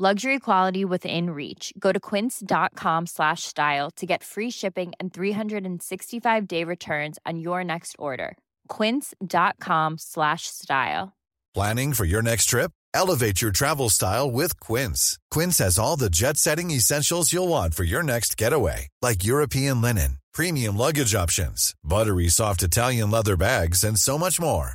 Luxury quality within reach. Go to quince.com slash style to get free shipping and 365 day returns on your next order. Quince.com slash style. Planning for your next trip? Elevate your travel style with Quince. Quince has all the jet setting essentials you'll want for your next getaway, like European linen, premium luggage options, buttery soft Italian leather bags, and so much more.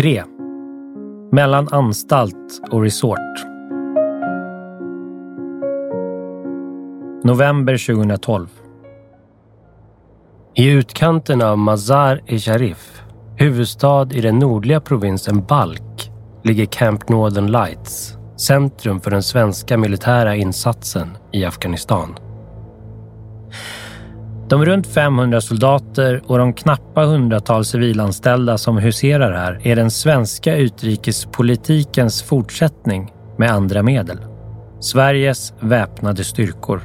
3. Mellan anstalt och resort. November 2012. I utkanten av Mazar-e-Sharif, huvudstad i den nordliga provinsen Balk, ligger Camp Northern Lights, centrum för den svenska militära insatsen i Afghanistan. De runt 500 soldater och de knappa hundratal civilanställda som huserar här är den svenska utrikespolitikens fortsättning med andra medel. Sveriges väpnade styrkor.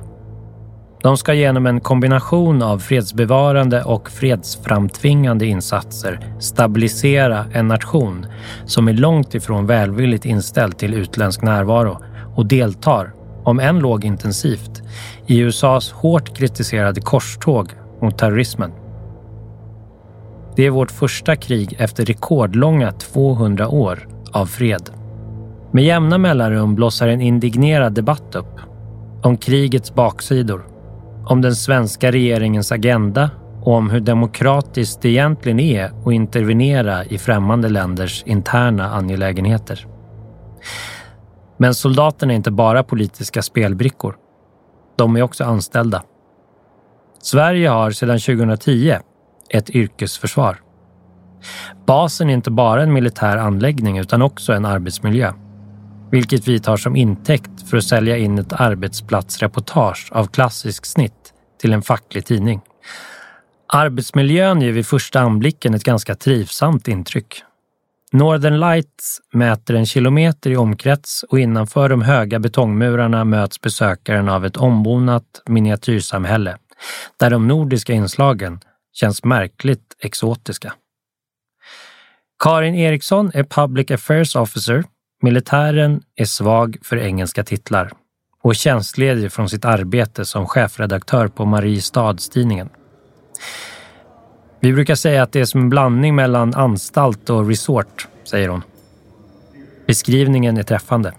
De ska genom en kombination av fredsbevarande och fredsframtvingande insatser stabilisera en nation som är långt ifrån välvilligt inställd till utländsk närvaro och deltar, om än lågintensivt, i USAs hårt kritiserade korståg mot terrorismen. Det är vårt första krig efter rekordlånga 200 år av fred. Med jämna mellanrum blossar en indignerad debatt upp om krigets baksidor om den svenska regeringens agenda och om hur demokratiskt det egentligen är att intervenera i främmande länders interna angelägenheter. Men soldaterna är inte bara politiska spelbrickor. De är också anställda. Sverige har sedan 2010 ett yrkesförsvar. Basen är inte bara en militär anläggning utan också en arbetsmiljö vilket vi tar som intäkt för att sälja in ett arbetsplatsreportage av klassisk snitt till en facklig tidning. Arbetsmiljön ger vid första anblicken ett ganska trivsamt intryck. Northern Lights mäter en kilometer i omkrets och innanför de höga betongmurarna möts besökaren av ett ombonat miniatyrsamhälle där de nordiska inslagen känns märkligt exotiska. Karin Eriksson är Public Affairs Officer Militären är svag för engelska titlar och tjänstledig från sitt arbete som chefredaktör på Mariestadstidningen. Vi brukar säga att det är som en blandning mellan anstalt och resort, säger hon. Beskrivningen är träffande.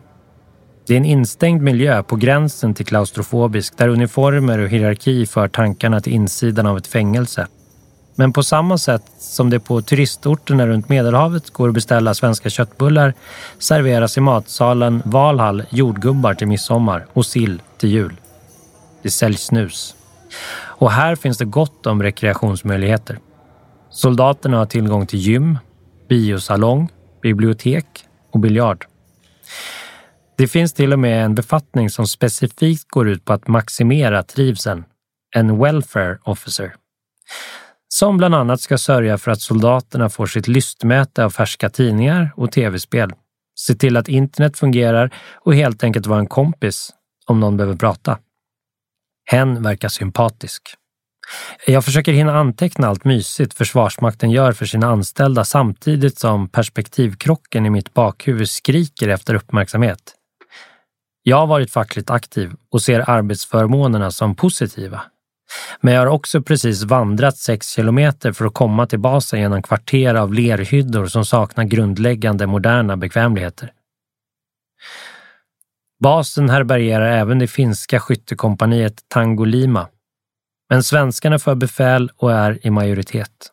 Det är en instängd miljö på gränsen till klaustrofobisk där uniformer och hierarki för tankarna till insidan av ett fängelse men på samma sätt som det på turistorterna runt Medelhavet går att beställa svenska köttbullar serveras i matsalen Valhall jordgubbar till midsommar och sill till jul. Det säljs snus. Och här finns det gott om rekreationsmöjligheter. Soldaterna har tillgång till gym, biosalong, bibliotek och biljard. Det finns till och med en befattning som specifikt går ut på att maximera trivseln, en welfare officer som bland annat ska sörja för att soldaterna får sitt lystmäte av färska tidningar och tv-spel, se till att internet fungerar och helt enkelt vara en kompis om någon behöver prata. Hen verkar sympatisk. Jag försöker hinna anteckna allt mysigt Försvarsmakten gör för sina anställda samtidigt som perspektivkrocken i mitt bakhuvud skriker efter uppmärksamhet. Jag har varit fackligt aktiv och ser arbetsförmånerna som positiva Men jag har också precis vandrat sex kilometer för att komma till basen genom kvarter av lerhyddor som saknar grundläggande moderna bekvämligheter. Basen härbärgerar även det finska skyttekompaniet Tangolima. Men svenskarna för befäl och är i majoritet.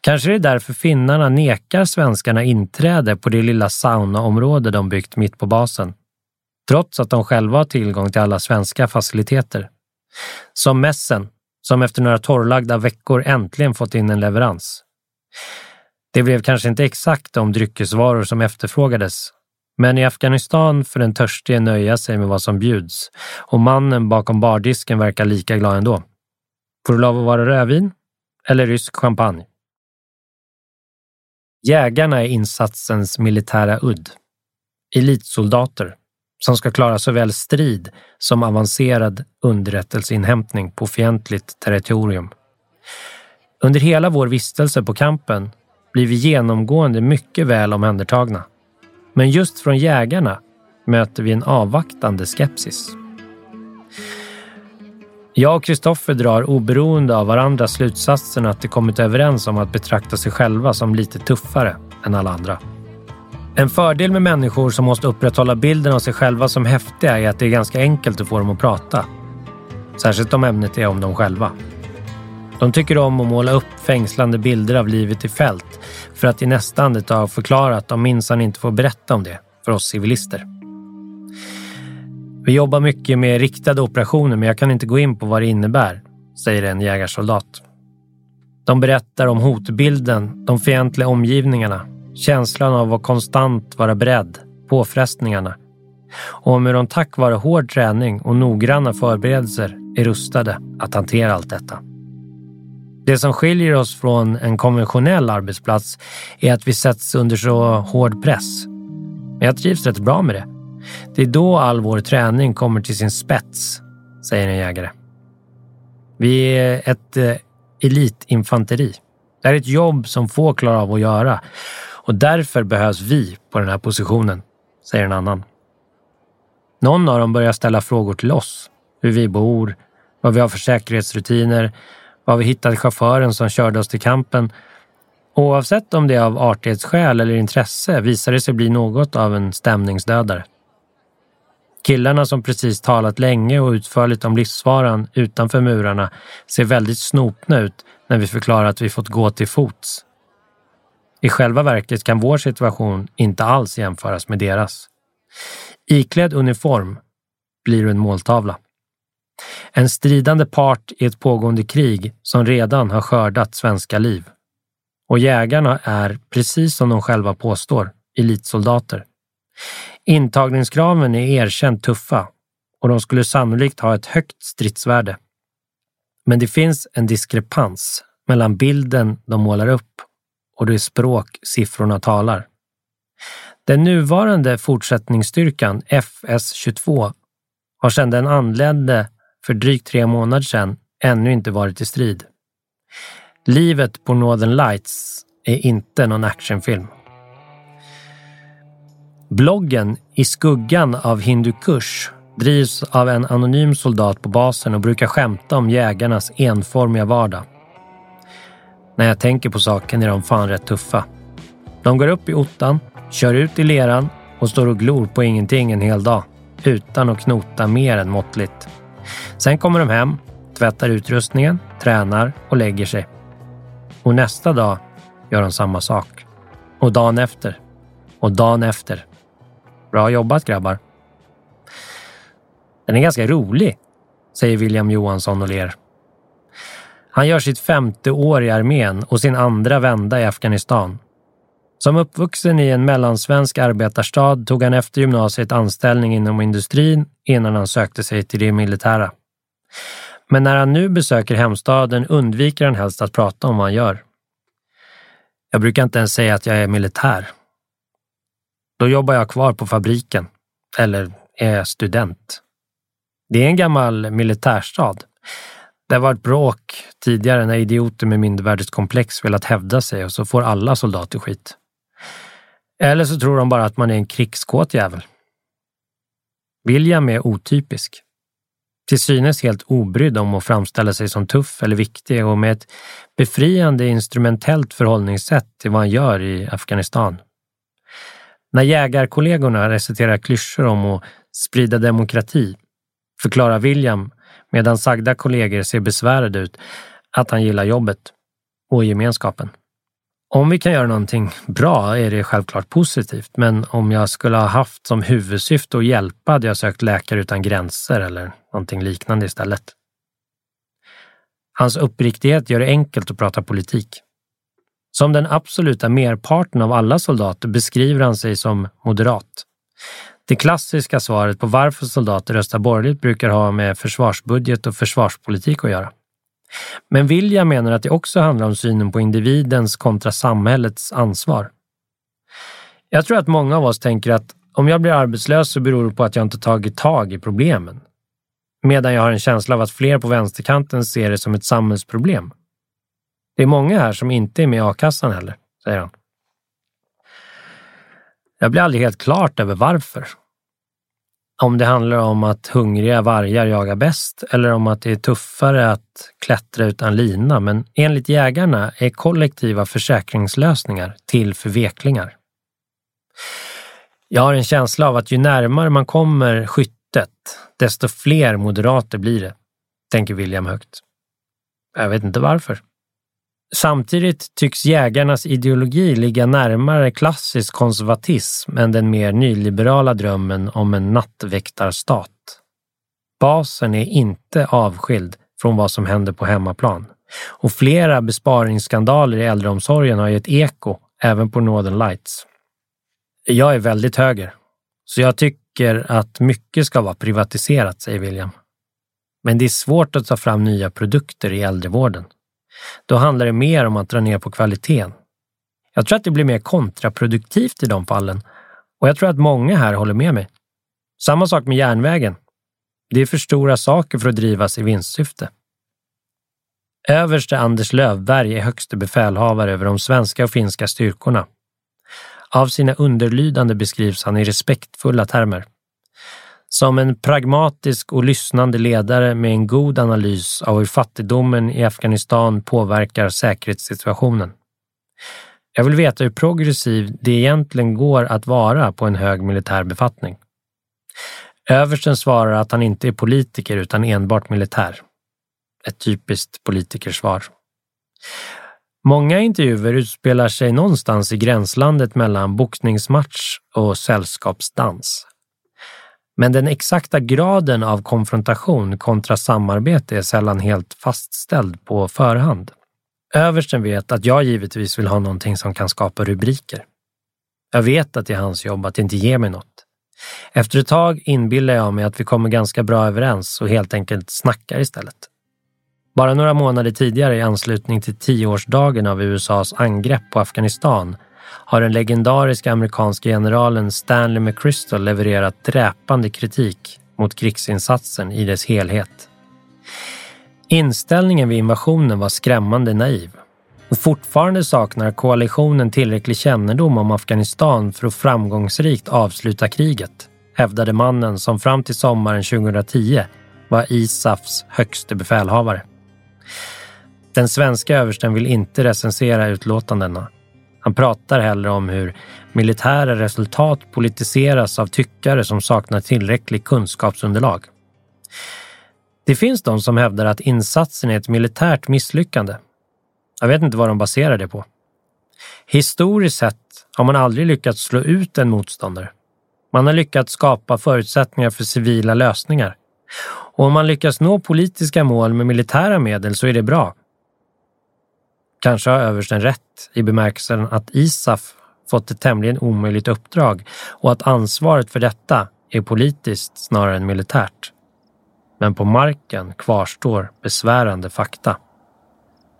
Kanske är det därför finnarna nekar svenskarna inträde på det lilla saunaområde de byggt mitt på basen. Trots att de själva har tillgång till alla svenska faciliteter. Som mässen, som efter några torrlagda veckor äntligen fått in en leverans. Det blev kanske inte exakt de dryckesvaror som efterfrågades, men i Afghanistan får den törstige nöja sig med vad som bjuds och mannen bakom bardisken verkar lika glad ändå. Får du lov att vara rödvin eller rysk champagne? Jägarna är insatsens militära udd. Elitsoldater som ska klara såväl strid som avancerad underrättelseinhämtning på fientligt territorium. Under hela vår vistelse på kampen blir vi genomgående mycket väl omhändertagna. Men just från jägarna möter vi en avvaktande skepsis. Jag och Kristoffer drar oberoende av varandra slutsatsen att de kommit överens om att betrakta sig själva som lite tuffare än alla andra. En fördel med människor som måste upprätthålla bilden av sig själva som häftiga är att det är ganska enkelt att få dem att prata. Särskilt om ämnet är om dem själva. De tycker om att måla upp fängslande bilder av livet i fält för att i nästa andetag förklara att de minsann inte får berätta om det för oss civilister. Vi jobbar mycket med riktade operationer men jag kan inte gå in på vad det innebär, säger en jägarsoldat. De berättar om hotbilden, de fientliga omgivningarna, känslan av att konstant vara beredd, påfrestningarna och om hur de tack vare hård träning och noggranna förberedelser är rustade att hantera allt detta. Det som skiljer oss från en konventionell arbetsplats är att vi sätts under så hård press. Men jag trivs rätt bra med det. Det är då all vår träning kommer till sin spets, säger en jägare. Vi är ett eh, elitinfanteri. Det är ett jobb som få klarar av att göra och därför behövs vi på den här positionen, säger en annan. Någon av dem börjar ställa frågor till oss. Hur vi bor, vad vi har för säkerhetsrutiner, var vi hittade chauffören som körde oss till kampen. Oavsett om det är av artighetsskäl eller intresse visar det sig bli något av en stämningsdödare. Killarna som precis talat länge och utförligt om livsfaran utanför murarna ser väldigt snopna ut när vi förklarar att vi fått gå till fots. I själva verket kan vår situation inte alls jämföras med deras. Iklädd uniform blir du en måltavla. En stridande part i ett pågående krig som redan har skördat svenska liv. Och jägarna är, precis som de själva påstår, elitsoldater. Intagningskraven är erkänt tuffa och de skulle sannolikt ha ett högt stridsvärde. Men det finns en diskrepans mellan bilden de målar upp och det språk siffrorna talar. Den nuvarande fortsättningsstyrkan FS-22 har sedan den anlände för drygt tre månader sedan ännu inte varit i strid. Livet på Northern Lights är inte någon actionfilm. Bloggen I skuggan av Hindu Kush drivs av en anonym soldat på basen och brukar skämta om jägarnas enformiga vardag. När jag tänker på saken är de fan rätt tuffa. De går upp i ottan, kör ut i leran och står och glor på ingenting en hel dag utan att knota mer än måttligt. Sen kommer de hem, tvättar utrustningen, tränar och lägger sig. Och nästa dag gör de samma sak. Och dagen efter. Och dagen efter. Bra jobbat grabbar. Den är ganska rolig, säger William Johansson och ler. Han gör sitt femte år i armén och sin andra vända i Afghanistan. Som uppvuxen i en mellansvensk arbetarstad tog han efter gymnasiet anställning inom industrin innan han sökte sig till det militära. Men när han nu besöker hemstaden undviker han helst att prata om vad han gör. Jag brukar inte ens säga att jag är militär. Då jobbar jag kvar på fabriken. Eller är student. Det är en gammal militärstad. Det har varit bråk tidigare när idioter med mindervärdeskomplex velat hävda sig och så får alla soldater skit. Eller så tror de bara att man är en krigskåt jävel. William är otypisk. till synes helt obrydd om att framställa sig som tuff eller viktig och med ett befriande instrumentellt förhållningssätt till vad han gör i Afghanistan. När jägarkollegorna reciterar klyschor om att sprida demokrati förklarar William, medan sagda kollegor ser besvärade ut, att han gillar jobbet och gemenskapen. Om vi kan göra någonting bra är det självklart positivt, men om jag skulle ha haft som huvudsyfte att hjälpa hade jag sökt Läkare utan gränser eller någonting liknande istället. Hans uppriktighet gör det enkelt att prata politik. Som den absoluta merparten av alla soldater beskriver han sig som moderat. Det klassiska svaret på varför soldater röstar borgerligt brukar ha med försvarsbudget och försvarspolitik att göra. Men William menar att det också handlar om synen på individens kontra samhällets ansvar. Jag tror att många av oss tänker att om jag blir arbetslös så beror det på att jag inte tagit tag i problemen. Medan jag har en känsla av att fler på vänsterkanten ser det som ett samhällsproblem. Det är många här som inte är med i a-kassan heller, säger han. Jag blir aldrig helt klart över varför. Om det handlar om att hungriga vargar jagar bäst eller om att det är tuffare att klättra utan lina, men enligt jägarna är kollektiva försäkringslösningar till för veklingar. Jag har en känsla av att ju närmare man kommer skyttet, desto fler moderater blir det, tänker William högt. Jag vet inte varför. Samtidigt tycks jägarnas ideologi ligga närmare klassisk konservatism än den mer nyliberala drömmen om en nattväktarstat. Basen är inte avskild från vad som händer på hemmaplan och flera besparingsskandaler i äldreomsorgen har gett eko även på Northern Lights. Jag är väldigt höger, så jag tycker att mycket ska vara privatiserat, säger William. Men det är svårt att ta fram nya produkter i äldrevården. Då handlar det mer om att dra ner på kvaliteten. Jag tror att det blir mer kontraproduktivt i de fallen och jag tror att många här håller med mig. Samma sak med järnvägen. Det är för stora saker för att drivas i vinstsyfte. Överste Anders Lövberg är högste befälhavare över de svenska och finska styrkorna. Av sina underlydande beskrivs han i respektfulla termer. Som en pragmatisk och lyssnande ledare med en god analys av hur fattigdomen i Afghanistan påverkar säkerhetssituationen. Jag vill veta hur progressiv det egentligen går att vara på en hög militär befattning. Översten svarar att han inte är politiker utan enbart militär. Ett typiskt politikersvar. Många intervjuer utspelar sig någonstans i gränslandet mellan boxningsmatch och sällskapsdans. Men den exakta graden av konfrontation kontra samarbete är sällan helt fastställd på förhand. Översten vet att jag givetvis vill ha någonting som kan skapa rubriker. Jag vet att det är hans jobb att inte ge mig något. Efter ett tag inbillar jag mig att vi kommer ganska bra överens och helt enkelt snackar istället. Bara några månader tidigare i anslutning till tioårsdagen av USAs angrepp på Afghanistan har den legendariska amerikanska generalen Stanley McChrystal levererat dräpande kritik mot krigsinsatsen i dess helhet. Inställningen vid invasionen var skrämmande naiv och fortfarande saknar koalitionen tillräcklig kännedom om Afghanistan för att framgångsrikt avsluta kriget, hävdade mannen som fram till sommaren 2010 var ISAFs högste befälhavare. Den svenska översten vill inte recensera utlåtandena han pratar hellre om hur militära resultat politiseras av tyckare som saknar tillräcklig kunskapsunderlag. Det finns de som hävdar att insatsen är ett militärt misslyckande. Jag vet inte vad de baserar det på. Historiskt sett har man aldrig lyckats slå ut en motståndare. Man har lyckats skapa förutsättningar för civila lösningar. Och om man lyckas nå politiska mål med militära medel så är det bra. Kanske har översten rätt i bemärkelsen att ISAF fått ett tämligen omöjligt uppdrag och att ansvaret för detta är politiskt snarare än militärt. Men på marken kvarstår besvärande fakta.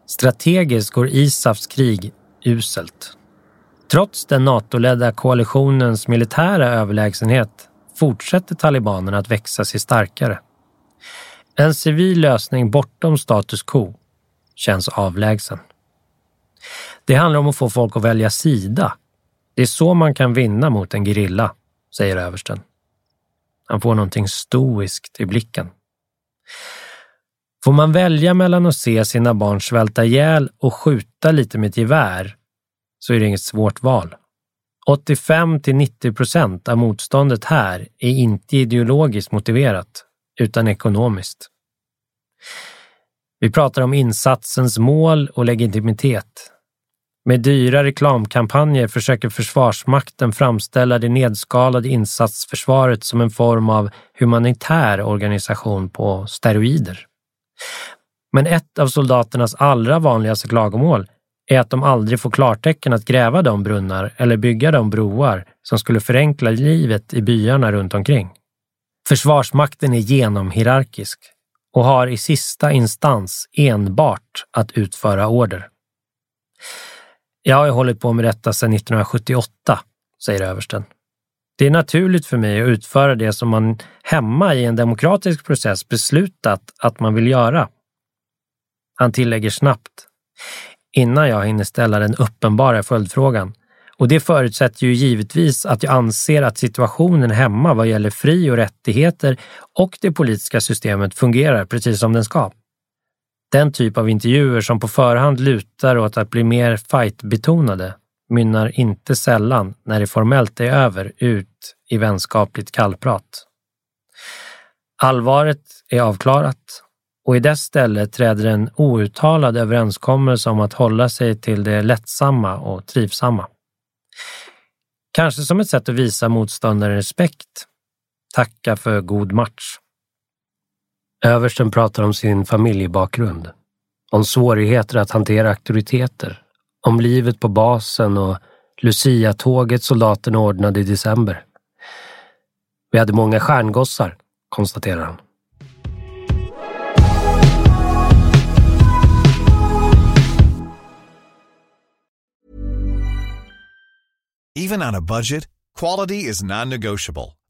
Strategiskt går ISAFs krig uselt. Trots den NATO-ledda koalitionens militära överlägsenhet fortsätter talibanerna att växa sig starkare. En civil lösning bortom status quo känns avlägsen. Det handlar om att få folk att välja sida. Det är så man kan vinna mot en gerilla, säger översten. Han får någonting stoiskt i blicken. Får man välja mellan att se sina barn svälta ihjäl och skjuta lite med ett gevär så är det inget svårt val. 85 till 90 procent av motståndet här är inte ideologiskt motiverat, utan ekonomiskt. Vi pratar om insatsens mål och legitimitet. Med dyra reklamkampanjer försöker Försvarsmakten framställa det nedskalade insatsförsvaret som en form av humanitär organisation på steroider. Men ett av soldaternas allra vanligaste klagomål är att de aldrig får klartecken att gräva de brunnar eller bygga de broar som skulle förenkla livet i byarna runt omkring. Försvarsmakten är genomhierarkisk och har i sista instans enbart att utföra order. Jag har hållit på med detta sedan 1978, säger översten. Det är naturligt för mig att utföra det som man hemma i en demokratisk process beslutat att man vill göra. Han tillägger snabbt, innan jag hinner ställa den uppenbara följdfrågan. Och det förutsätter ju givetvis att jag anser att situationen hemma vad gäller fri och rättigheter och det politiska systemet fungerar precis som den ska. Den typ av intervjuer som på förhand lutar åt att bli mer fight-betonade mynnar inte sällan, när det formellt är över, ut i vänskapligt kallprat. Allvaret är avklarat och i dess ställe träder en outtalad överenskommelse om att hålla sig till det lättsamma och trivsamma. Kanske som ett sätt att visa motståndaren respekt. Tacka för god match. Översten pratar om sin familjebakgrund, om svårigheter att hantera auktoriteter, om livet på basen och Lucia-tåget soldaterna ordnade i december. Vi hade många stjärngossar, konstaterar han. Even on a budget, quality is non-negotiable.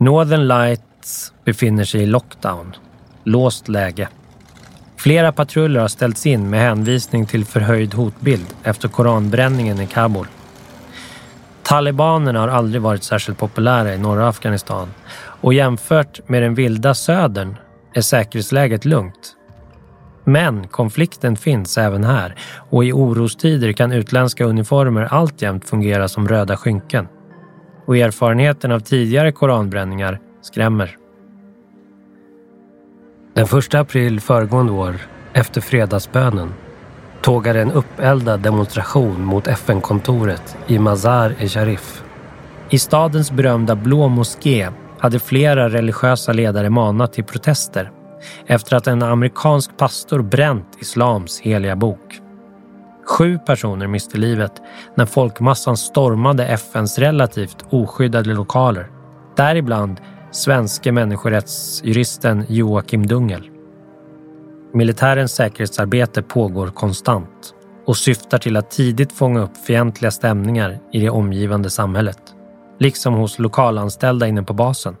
Northern Lights befinner sig i lockdown, låst läge. Flera patruller har ställts in med hänvisning till förhöjd hotbild efter koranbränningen i Kabul. Talibanerna har aldrig varit särskilt populära i norra Afghanistan och jämfört med den vilda södern är säkerhetsläget lugnt. Men konflikten finns även här och i orostider kan utländska uniformer alltjämt fungera som röda skynken och erfarenheten av tidigare koranbränningar skrämmer. Den 1 april föregående år, efter fredagsbönen, tågade en uppeldad demonstration mot FN-kontoret i Mazar-e-Sharif. I stadens berömda Blå moské hade flera religiösa ledare manat till protester efter att en amerikansk pastor bränt islams heliga bok. Sju personer miste livet när folkmassan stormade FNs relativt oskyddade lokaler. Däribland svenske människorättsjuristen Joakim Dungel. Militärens säkerhetsarbete pågår konstant och syftar till att tidigt fånga upp fientliga stämningar i det omgivande samhället, liksom hos lokalanställda inne på basen.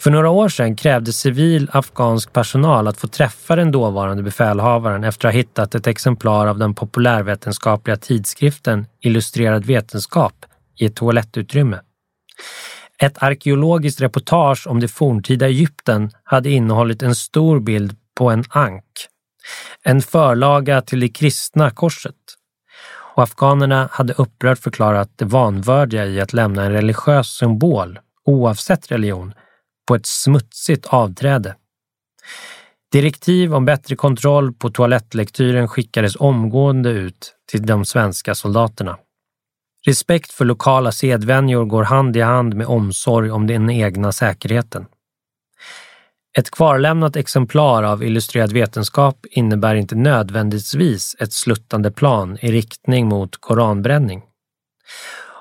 För några år sedan krävde civil afghansk personal att få träffa den dåvarande befälhavaren efter att ha hittat ett exemplar av den populärvetenskapliga tidskriften Illustrerad vetenskap i ett toalettutrymme. Ett arkeologiskt reportage om det forntida Egypten hade innehållit en stor bild på en ank, en förlaga till det kristna korset. och afghanerna hade upprört förklarat det vanvördiga i att lämna en religiös symbol, oavsett religion, på ett smutsigt avträde. Direktiv om bättre kontroll på toalettlektyren skickades omgående ut till de svenska soldaterna. Respekt för lokala sedvänjor går hand i hand med omsorg om den egna säkerheten. Ett kvarlämnat exemplar av Illustrerad vetenskap innebär inte nödvändigtvis ett sluttande plan i riktning mot koranbränning.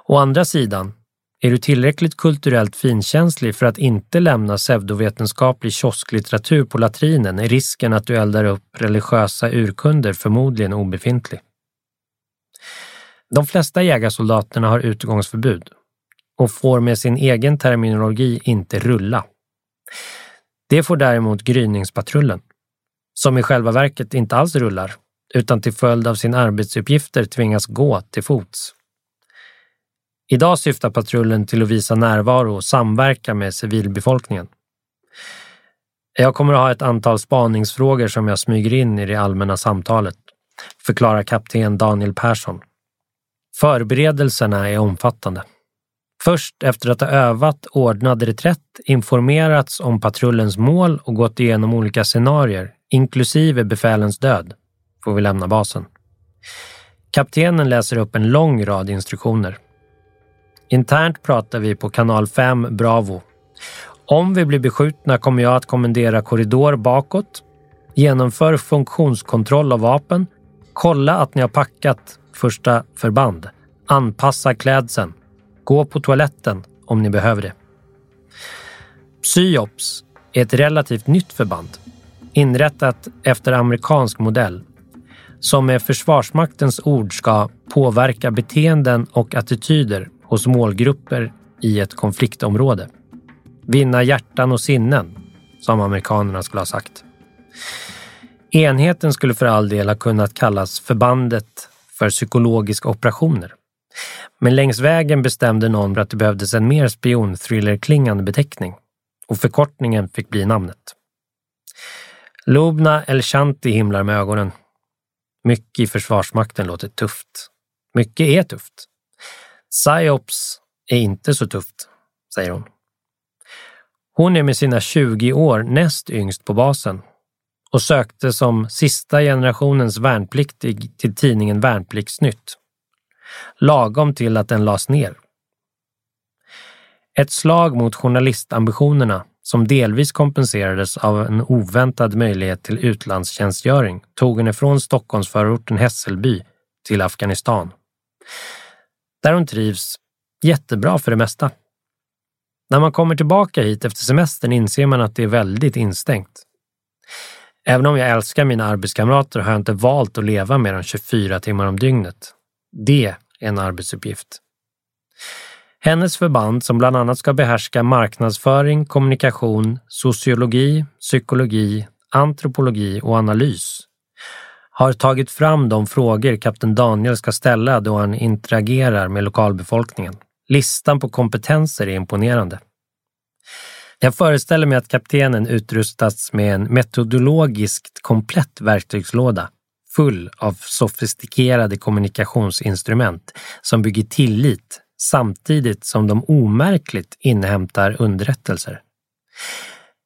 Å andra sidan, är du tillräckligt kulturellt finkänslig för att inte lämna pseudovetenskaplig kiosklitteratur på latrinen är risken att du eldar upp religiösa urkunder förmodligen obefintlig. De flesta jägarsoldaterna har utgångsförbud och får med sin egen terminologi inte rulla. Det får däremot gryningspatrullen, som i själva verket inte alls rullar, utan till följd av sina arbetsuppgifter tvingas gå till fots. Idag syftar patrullen till att visa närvaro och samverka med civilbefolkningen. Jag kommer att ha ett antal spaningsfrågor som jag smyger in i det allmänna samtalet, förklarar kapten Daniel Persson. Förberedelserna är omfattande. Först efter att ha övat ordnad reträtt, informerats om patrullens mål och gått igenom olika scenarier, inklusive befälens död, får vi lämna basen. Kaptenen läser upp en lång rad instruktioner. Internt pratar vi på kanal 5 Bravo. Om vi blir beskjutna kommer jag att kommendera korridor bakåt, genomför funktionskontroll av vapen, kolla att ni har packat första förband, anpassa klädseln, gå på toaletten om ni behöver det. Psyops är ett relativt nytt förband, inrättat efter amerikansk modell, som med Försvarsmaktens ord ska påverka beteenden och attityder hos målgrupper i ett konfliktområde. Vinna hjärtan och sinnen, som amerikanerna skulle ha sagt. Enheten skulle för all del ha kunnat kallas förbandet för psykologiska operationer. Men längs vägen bestämde någon att det behövdes en mer spionthriller-klingande beteckning och förkortningen fick bli namnet. Lubna El Shanti himlar med ögonen. Mycket i Försvarsmakten låter tufft. Mycket är tufft. Psyops är inte så tufft, säger hon. Hon är med sina 20 år näst yngst på basen och sökte som sista generationens värnpliktig till tidningen Värnpliktsnytt. Lagom till att den lades ner. Ett slag mot journalistambitionerna som delvis kompenserades av en oväntad möjlighet till utlandstjänstgöring tog henne från Stockholmsförorten Hässelby till Afghanistan där hon trivs jättebra för det mesta. När man kommer tillbaka hit efter semestern inser man att det är väldigt instängt. Även om jag älskar mina arbetskamrater har jag inte valt att leva mer än 24 timmar om dygnet. Det är en arbetsuppgift. Hennes förband, som bland annat ska behärska marknadsföring, kommunikation, sociologi, psykologi, antropologi och analys, har tagit fram de frågor kapten Daniel ska ställa då han interagerar med lokalbefolkningen. Listan på kompetenser är imponerande. Jag föreställer mig att kaptenen utrustats med en metodologiskt komplett verktygslåda full av sofistikerade kommunikationsinstrument som bygger tillit samtidigt som de omärkligt inhämtar underrättelser.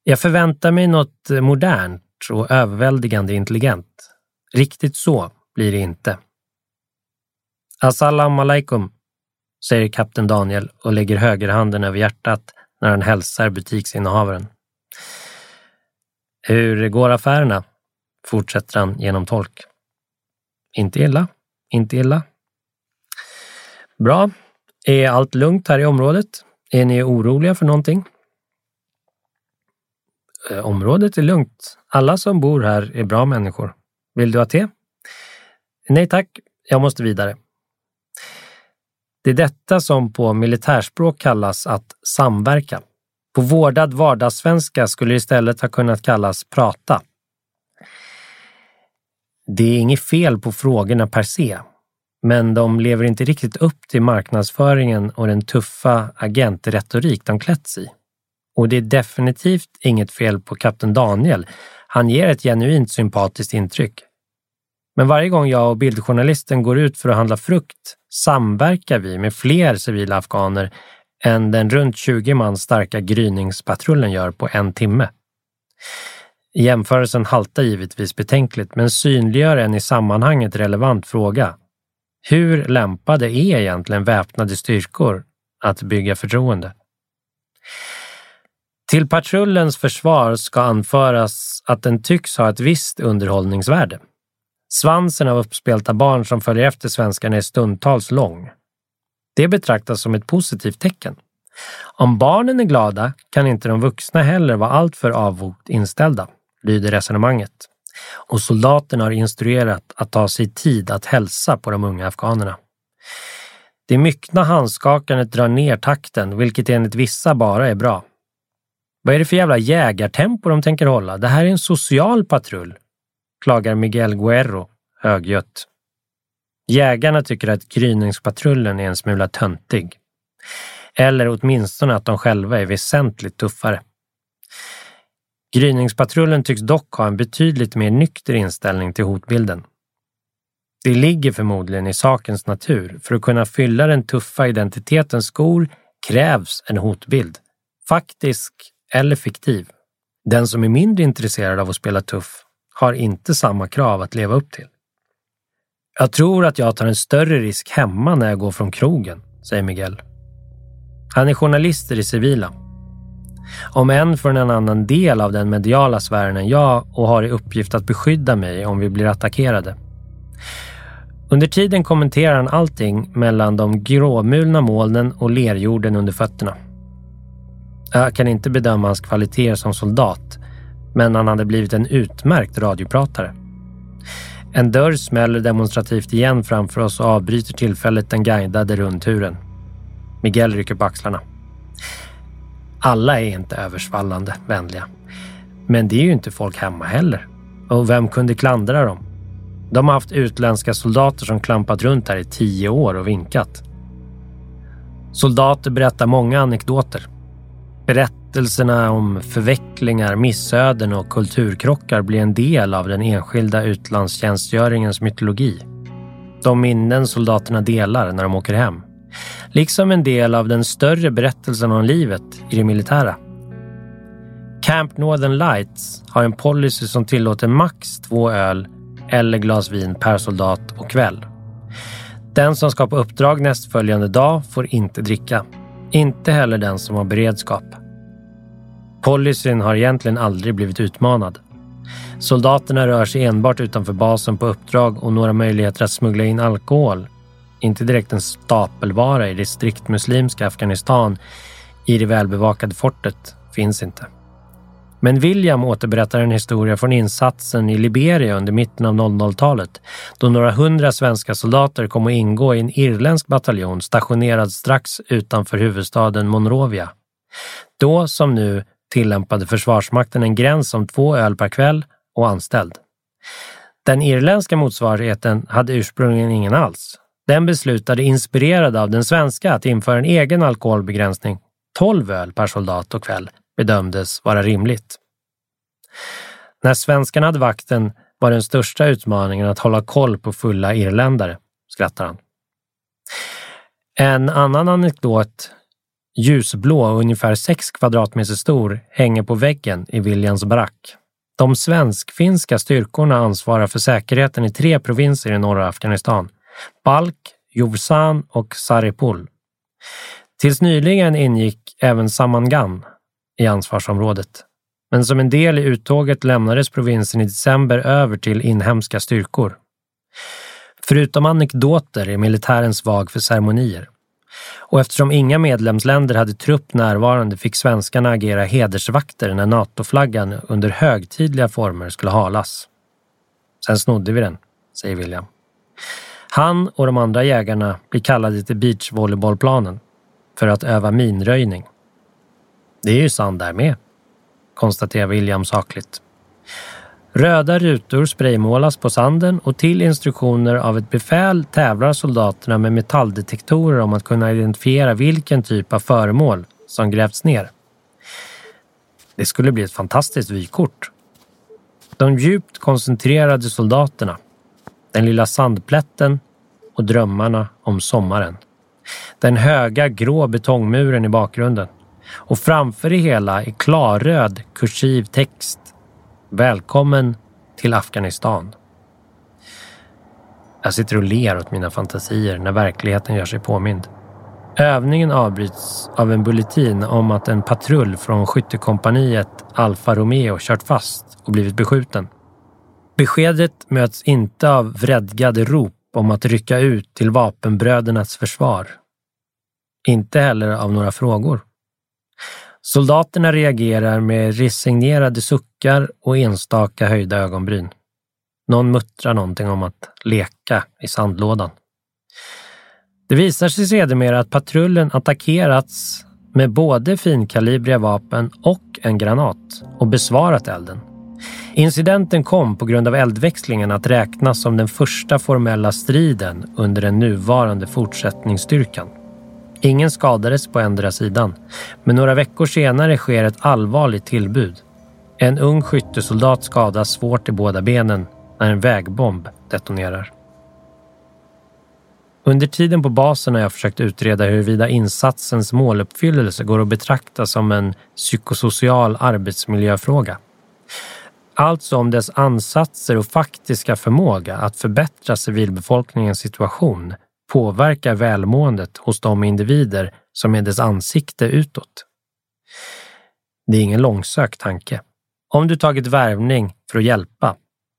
Jag förväntar mig något modernt och överväldigande intelligent. Riktigt så blir det inte. Assalamu alaikum, säger kapten Daniel och lägger högerhanden över hjärtat när han hälsar butiksinnehavaren. Hur går affärerna? fortsätter han genom tolk. Inte illa, inte illa. Bra. Är allt lugnt här i området? Är ni oroliga för någonting? Eh, området är lugnt. Alla som bor här är bra människor. Vill du ha te? Nej tack, jag måste vidare. Det är detta som på militärspråk kallas att samverka. På vårdad vardagssvenska skulle det istället ha kunnat kallas prata. Det är inget fel på frågorna per se, men de lever inte riktigt upp till marknadsföringen och den tuffa agentretorik de klätts i. Och det är definitivt inget fel på kapten Daniel. Han ger ett genuint sympatiskt intryck. Men varje gång jag och bildjournalisten går ut för att handla frukt samverkar vi med fler civila afghaner än den runt 20 man starka gryningspatrullen gör på en timme. Jämförelsen haltar givetvis betänkligt men synliggör en i sammanhanget relevant fråga. Hur lämpade är egentligen väpnade styrkor att bygga förtroende? Till patrullens försvar ska anföras att den tycks ha ett visst underhållningsvärde. Svansen av uppspelta barn som följer efter svenskarna är stundtals lång. Det betraktas som ett positivt tecken. Om barnen är glada kan inte de vuxna heller vara alltför avvokt inställda, lyder resonemanget. Och soldaterna har instruerat att ta sig tid att hälsa på de unga afghanerna. Det myckna handskakandet drar ner takten, vilket enligt vissa bara är bra. Vad är det för jävla jägartempo de tänker hålla? Det här är en social patrull, klagar Miguel Guerro högljutt. Jägarna tycker att gryningspatrullen är en smula töntig. Eller åtminstone att de själva är väsentligt tuffare. Gryningspatrullen tycks dock ha en betydligt mer nykter inställning till hotbilden. Det ligger förmodligen i sakens natur. För att kunna fylla den tuffa identitetens skor krävs en hotbild. Faktisk eller fiktiv. Den som är mindre intresserad av att spela tuff har inte samma krav att leva upp till. Jag tror att jag tar en större risk hemma när jag går från krogen, säger Miguel. Han är journalist i civila. Om än från en annan del av den mediala sfären än jag och har i uppgift att beskydda mig om vi blir attackerade. Under tiden kommenterar han allting mellan de gråmulna molnen och lerjorden under fötterna. Jag kan inte bedöma hans kvaliteter som soldat, men han hade blivit en utmärkt radiopratare. En dörr smäller demonstrativt igen framför oss och avbryter tillfället den guidade rundturen. Miguel rycker på axlarna. Alla är inte översvallande vänliga. Men det är ju inte folk hemma heller. Och vem kunde klandra dem? De har haft utländska soldater som klampat runt här i tio år och vinkat. Soldater berättar många anekdoter. Berättelserna om förvecklingar, missöden och kulturkrockar blir en del av den enskilda utlandstjänstgöringens mytologi. De minnen soldaterna delar när de åker hem. Liksom en del av den större berättelsen om livet i det militära. Camp Northern Lights har en policy som tillåter max två öl eller glas vin per soldat och kväll. Den som ska på uppdrag nästföljande dag får inte dricka. Inte heller den som har beredskap. Policyn har egentligen aldrig blivit utmanad. Soldaterna rör sig enbart utanför basen på uppdrag och några möjligheter att smuggla in alkohol, inte direkt en stapelvara i det strikt muslimska Afghanistan, i det välbevakade fortet, finns inte. Men William återberättar en historia från insatsen i Liberia under mitten av 00-talet då några hundra svenska soldater kom att ingå i en irländsk bataljon stationerad strax utanför huvudstaden Monrovia. Då som nu tillämpade Försvarsmakten en gräns om två öl per kväll och anställd. Den irländska motsvarigheten hade ursprungligen ingen alls. Den beslutade inspirerad av den svenska att införa en egen alkoholbegränsning, 12 öl per soldat och kväll, bedömdes vara rimligt. När svenskarna hade vakten var den största utmaningen att hålla koll på fulla irländare, skrattar han. En annan anekdot, ljusblå och ungefär 6 kvadratmeter stor, hänger på väggen i Williams barack. De svensk-finska styrkorna ansvarar för säkerheten i tre provinser i norra Afghanistan. Balk, Jovsan och Saripul. Tills nyligen ingick även Samangan i ansvarsområdet. Men som en del i uttåget lämnades provinsen i december över till inhemska styrkor. Förutom anekdoter är militären svag för ceremonier. Och eftersom inga medlemsländer hade trupp närvarande fick svenskarna agera hedersvakter när NATO-flaggan under högtidliga former skulle halas. Sen snodde vi den, säger William. Han och de andra jägarna blir kallade till beachvolleybollplanen för att öva minröjning. Det är ju sand där med, konstaterar William sakligt. Röda rutor spraymålas på sanden och till instruktioner av ett befäl tävlar soldaterna med metalldetektorer om att kunna identifiera vilken typ av föremål som grävts ner. Det skulle bli ett fantastiskt vykort. De djupt koncentrerade soldaterna, Den lilla sandplätten och drömmarna om sommaren. Den höga grå betongmuren i bakgrunden. Och framför det hela är klarröd kursiv text. Välkommen till Afghanistan. Jag sitter och ler åt mina fantasier när verkligheten gör sig påmind. Övningen avbryts av en bulletin om att en patrull från skyttekompaniet Alfa Romeo kört fast och blivit beskjuten. Beskedet möts inte av vredgade rop om att rycka ut till vapenbrödernas försvar. Inte heller av några frågor. Soldaterna reagerar med resignerade suckar och enstaka höjda ögonbryn. Någon muttrar någonting om att leka i sandlådan. Det visar sig sedermera att patrullen attackerats med både finkalibriga vapen och en granat och besvarat elden. Incidenten kom på grund av eldväxlingen att räknas som den första formella striden under den nuvarande fortsättningsstyrkan. Ingen skadades på ändra sidan, men några veckor senare sker ett allvarligt tillbud. En ung skyttesoldat skadas svårt i båda benen när en vägbomb detonerar. Under tiden på basen har jag försökt utreda huruvida insatsens måluppfyllelse går att betrakta som en psykosocial arbetsmiljöfråga. Alltså om dess ansatser och faktiska förmåga att förbättra civilbefolkningens situation påverkar välmåendet hos de individer som är dess ansikte utåt. Det är ingen långsökt tanke. Om du tagit värvning för att hjälpa,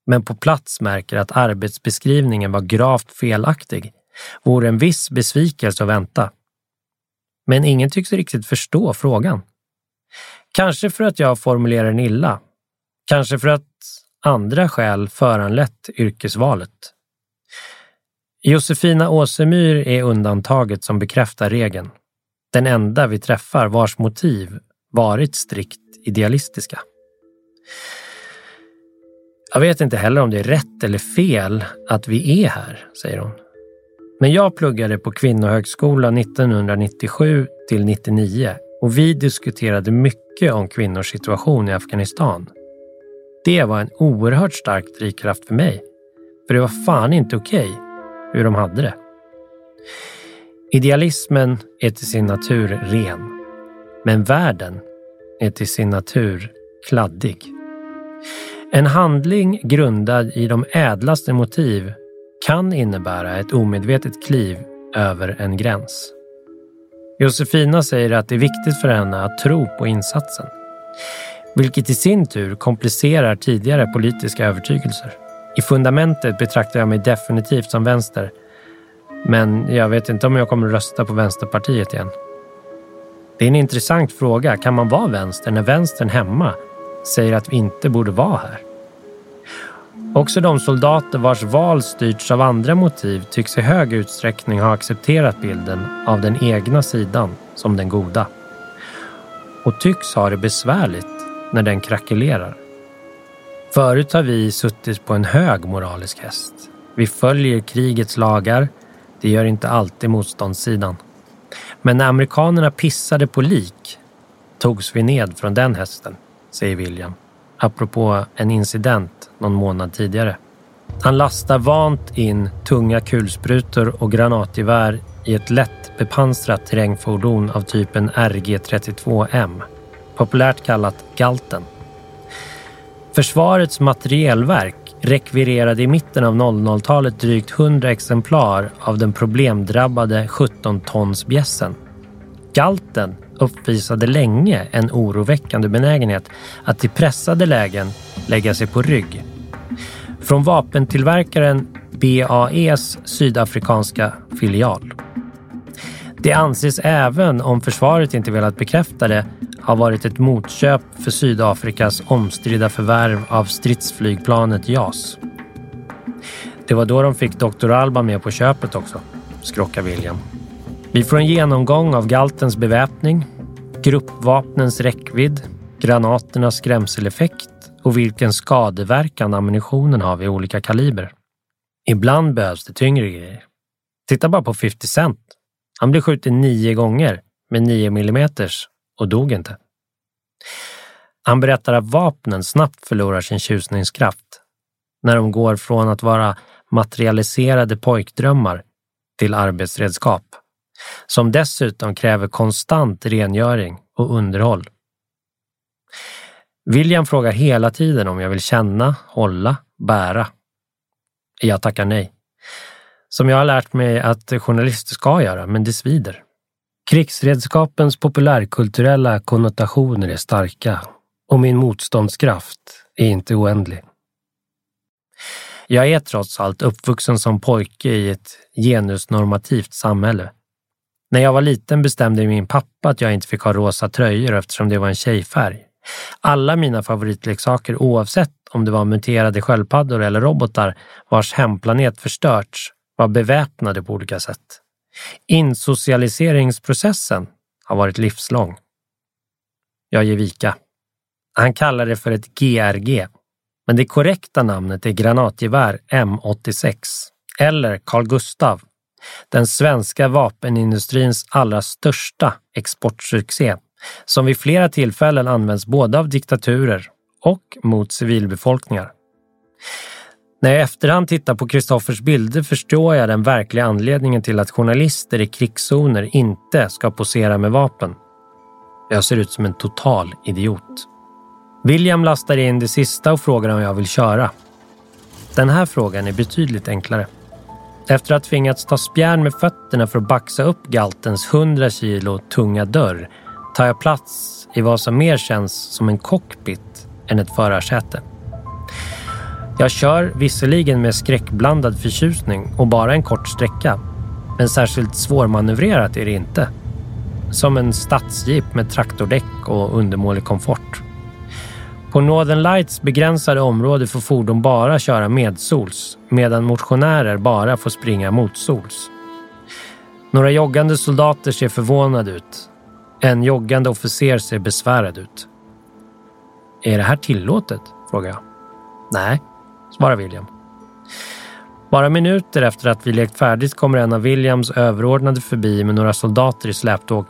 men på plats märker att arbetsbeskrivningen var gravt felaktig, vore en viss besvikelse att vänta. Men ingen tycks riktigt förstå frågan. Kanske för att jag formulerar den illa. Kanske för att andra skäl föranlett yrkesvalet. Josefina Åsemyr är undantaget som bekräftar regeln. Den enda vi träffar vars motiv varit strikt idealistiska. Jag vet inte heller om det är rätt eller fel att vi är här, säger hon. Men jag pluggade på Kvinnohögskolan 1997 till 99 och vi diskuterade mycket om kvinnors situation i Afghanistan. Det var en oerhört stark drivkraft för mig. För det var fan inte okej okay hur de hade det. Idealismen är till sin natur ren. Men världen är till sin natur kladdig. En handling grundad i de ädlaste motiv kan innebära ett omedvetet kliv över en gräns. Josefina säger att det är viktigt för henne att tro på insatsen, vilket i sin tur komplicerar tidigare politiska övertygelser. I fundamentet betraktar jag mig definitivt som vänster, men jag vet inte om jag kommer rösta på Vänsterpartiet igen. Det är en intressant fråga. Kan man vara vänster när vänstern hemma säger att vi inte borde vara här? Också de soldater vars val styrts av andra motiv tycks i hög utsträckning ha accepterat bilden av den egna sidan som den goda. Och tycks ha det besvärligt när den krackelerar. Förut har vi suttit på en hög moralisk häst. Vi följer krigets lagar. Det gör inte alltid motståndssidan. Men när amerikanerna pissade på lik togs vi ned från den hästen, säger William apropå en incident någon månad tidigare. Han lastar vant in tunga kulsprutor och granatgevär i ett lätt bepansrat terrängfordon av typen RG32M, populärt kallat Galten. Försvarets materielverk rekvirerade i mitten av 00-talet drygt 100 exemplar av den problemdrabbade 17-tonsbjässen. Galten uppvisade länge en oroväckande benägenhet att i pressade lägen lägga sig på rygg. Från vapentillverkaren BAEs sydafrikanska filial. Det anses även, om försvaret inte velat bekräfta det, ha varit ett motköp för Sydafrikas omstridda förvärv av stridsflygplanet JAS. Det var då de fick Dr. Alba med på köpet också, skrockar William. Vi får en genomgång av galtens beväpning, gruppvapnens räckvidd, granaternas skrämseleffekt och vilken skadeverkan ammunitionen har vid olika kaliber. Ibland behövs det tyngre grejer. Titta bara på 50 Cent. Han blev skjuten nio gånger med 9 mm och dog inte. Han berättar att vapnen snabbt förlorar sin tjusningskraft när de går från att vara materialiserade pojkdrömmar till arbetsredskap som dessutom kräver konstant rengöring och underhåll. William frågar hela tiden om jag vill känna, hålla, bära. Jag tackar nej. Som jag har lärt mig att journalister ska göra, men det svider. Krigsredskapens populärkulturella konnotationer är starka och min motståndskraft är inte oändlig. Jag är trots allt uppvuxen som pojke i ett genusnormativt samhälle. När jag var liten bestämde min pappa att jag inte fick ha rosa tröjor eftersom det var en tjejfärg. Alla mina favoritleksaker, oavsett om det var muterade sköldpaddor eller robotar vars hemplanet förstörts, var beväpnade på olika sätt. Insocialiseringsprocessen har varit livslång. Jag ger vika. Han kallar det för ett GRG, men det korrekta namnet är granatgevär M86 eller Carl Gustav, den svenska vapenindustrins allra största exportsuccé som vid flera tillfällen används både av diktaturer och mot civilbefolkningar. När jag i efterhand tittar på Kristoffers bilder förstår jag den verkliga anledningen till att journalister i krigszoner inte ska posera med vapen. Jag ser ut som en total idiot. William lastar in det sista och frågar om jag vill köra. Den här frågan är betydligt enklare. Efter att ha tvingats ta spjärn med fötterna för att baxa upp galtens 100 kilo tunga dörr tar jag plats i vad som mer känns som en cockpit än ett förarsäte. Jag kör visserligen med skräckblandad förtjusning och bara en kort sträcka. Men särskilt svårmanövrerat är det inte. Som en stadsjeep med traktordäck och undermålig komfort. På Northern Lights begränsade område får fordon bara köra medsols medan motionärer bara får springa motsols. Några joggande soldater ser förvånade ut. En joggande officer ser besvärad ut. Är det här tillåtet? frågar jag. Nej, svarar William. Bara minuter efter att vi lekt färdigt kommer en av Williams överordnade förbi med några soldater i släptåg.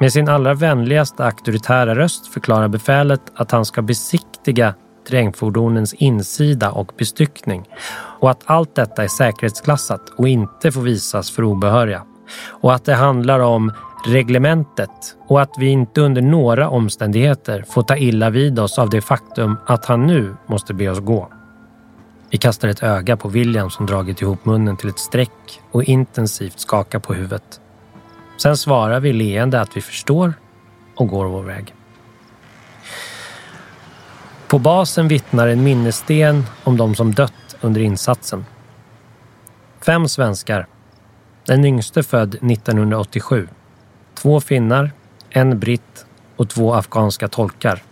Med sin allra vänligaste auktoritära röst förklarar befälet att han ska besiktiga terrängfordonens insida och bestyckning och att allt detta är säkerhetsklassat och inte får visas för obehöriga. Och att det handlar om reglementet och att vi inte under några omständigheter får ta illa vid oss av det faktum att han nu måste be oss gå. Vi kastar ett öga på William som dragit ihop munnen till ett streck och intensivt skakar på huvudet. Sen svarar vi leende att vi förstår och går vår väg. På basen vittnar en minnessten om de som dött under insatsen. Fem svenskar. Den yngste född 1987 två finnar, en britt och två afghanska tolkar.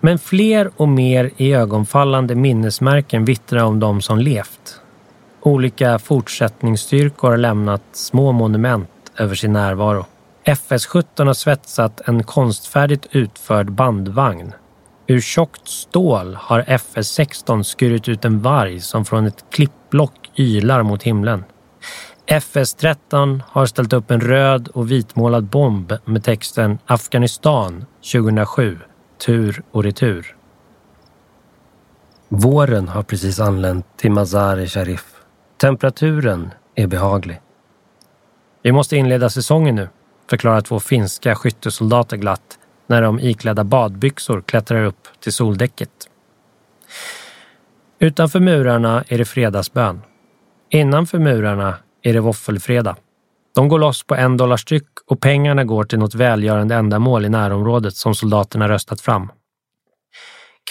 Men fler och mer i ögonfallande minnesmärken vittrar om de som levt. Olika fortsättningsstyrkor har lämnat små monument över sin närvaro. FS-17 har svetsat en konstfärdigt utförd bandvagn. Ur tjockt stål har FS-16 skurit ut en varg som från ett klippblock ylar mot himlen. FS-13 har ställt upp en röd och vitmålad bomb med texten Afghanistan 2007, tur och retur. Våren har precis anlänt till Mazar-e Sharif. Temperaturen är behaglig. Vi måste inleda säsongen nu, förklarar två finska skyttesoldater glatt när de iklädda badbyxor klättrar upp till soldäcket. Utanför murarna är det fredagsbön. Innanför murarna är det våffelfredag. De går loss på en dollar styck och pengarna går till något välgörande ändamål i närområdet som soldaterna röstat fram.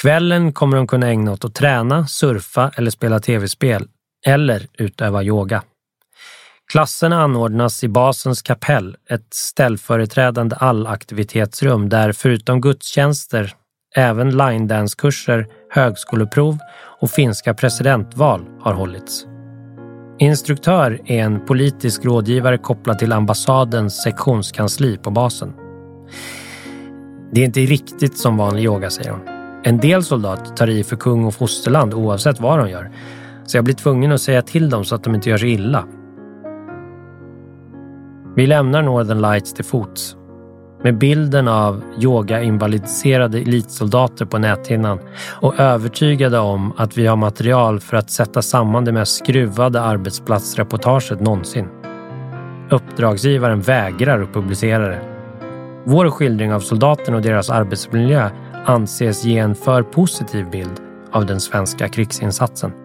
Kvällen kommer de kunna ägna åt att träna, surfa eller spela tv-spel eller utöva yoga. Klasserna anordnas i basens kapell, ett ställföreträdande allaktivitetsrum där förutom gudstjänster även line kurser högskoleprov och finska presidentval har hållits. Instruktör är en politisk rådgivare kopplad till ambassadens sektionskansli på basen. Det är inte riktigt som vanlig yoga, säger hon. En del soldater tar i för kung och fosterland oavsett vad de gör. Så jag blir tvungen att säga till dem så att de inte gör sig illa. Vi lämnar Northern Lights till fots med bilden av yoga-invalidiserade elitsoldater på näthinnan och övertygade om att vi har material för att sätta samman det mest skruvade arbetsplatsreportaget någonsin. Uppdragsgivaren vägrar att publicera det. Vår skildring av soldaterna och deras arbetsmiljö anses ge en för positiv bild av den svenska krigsinsatsen.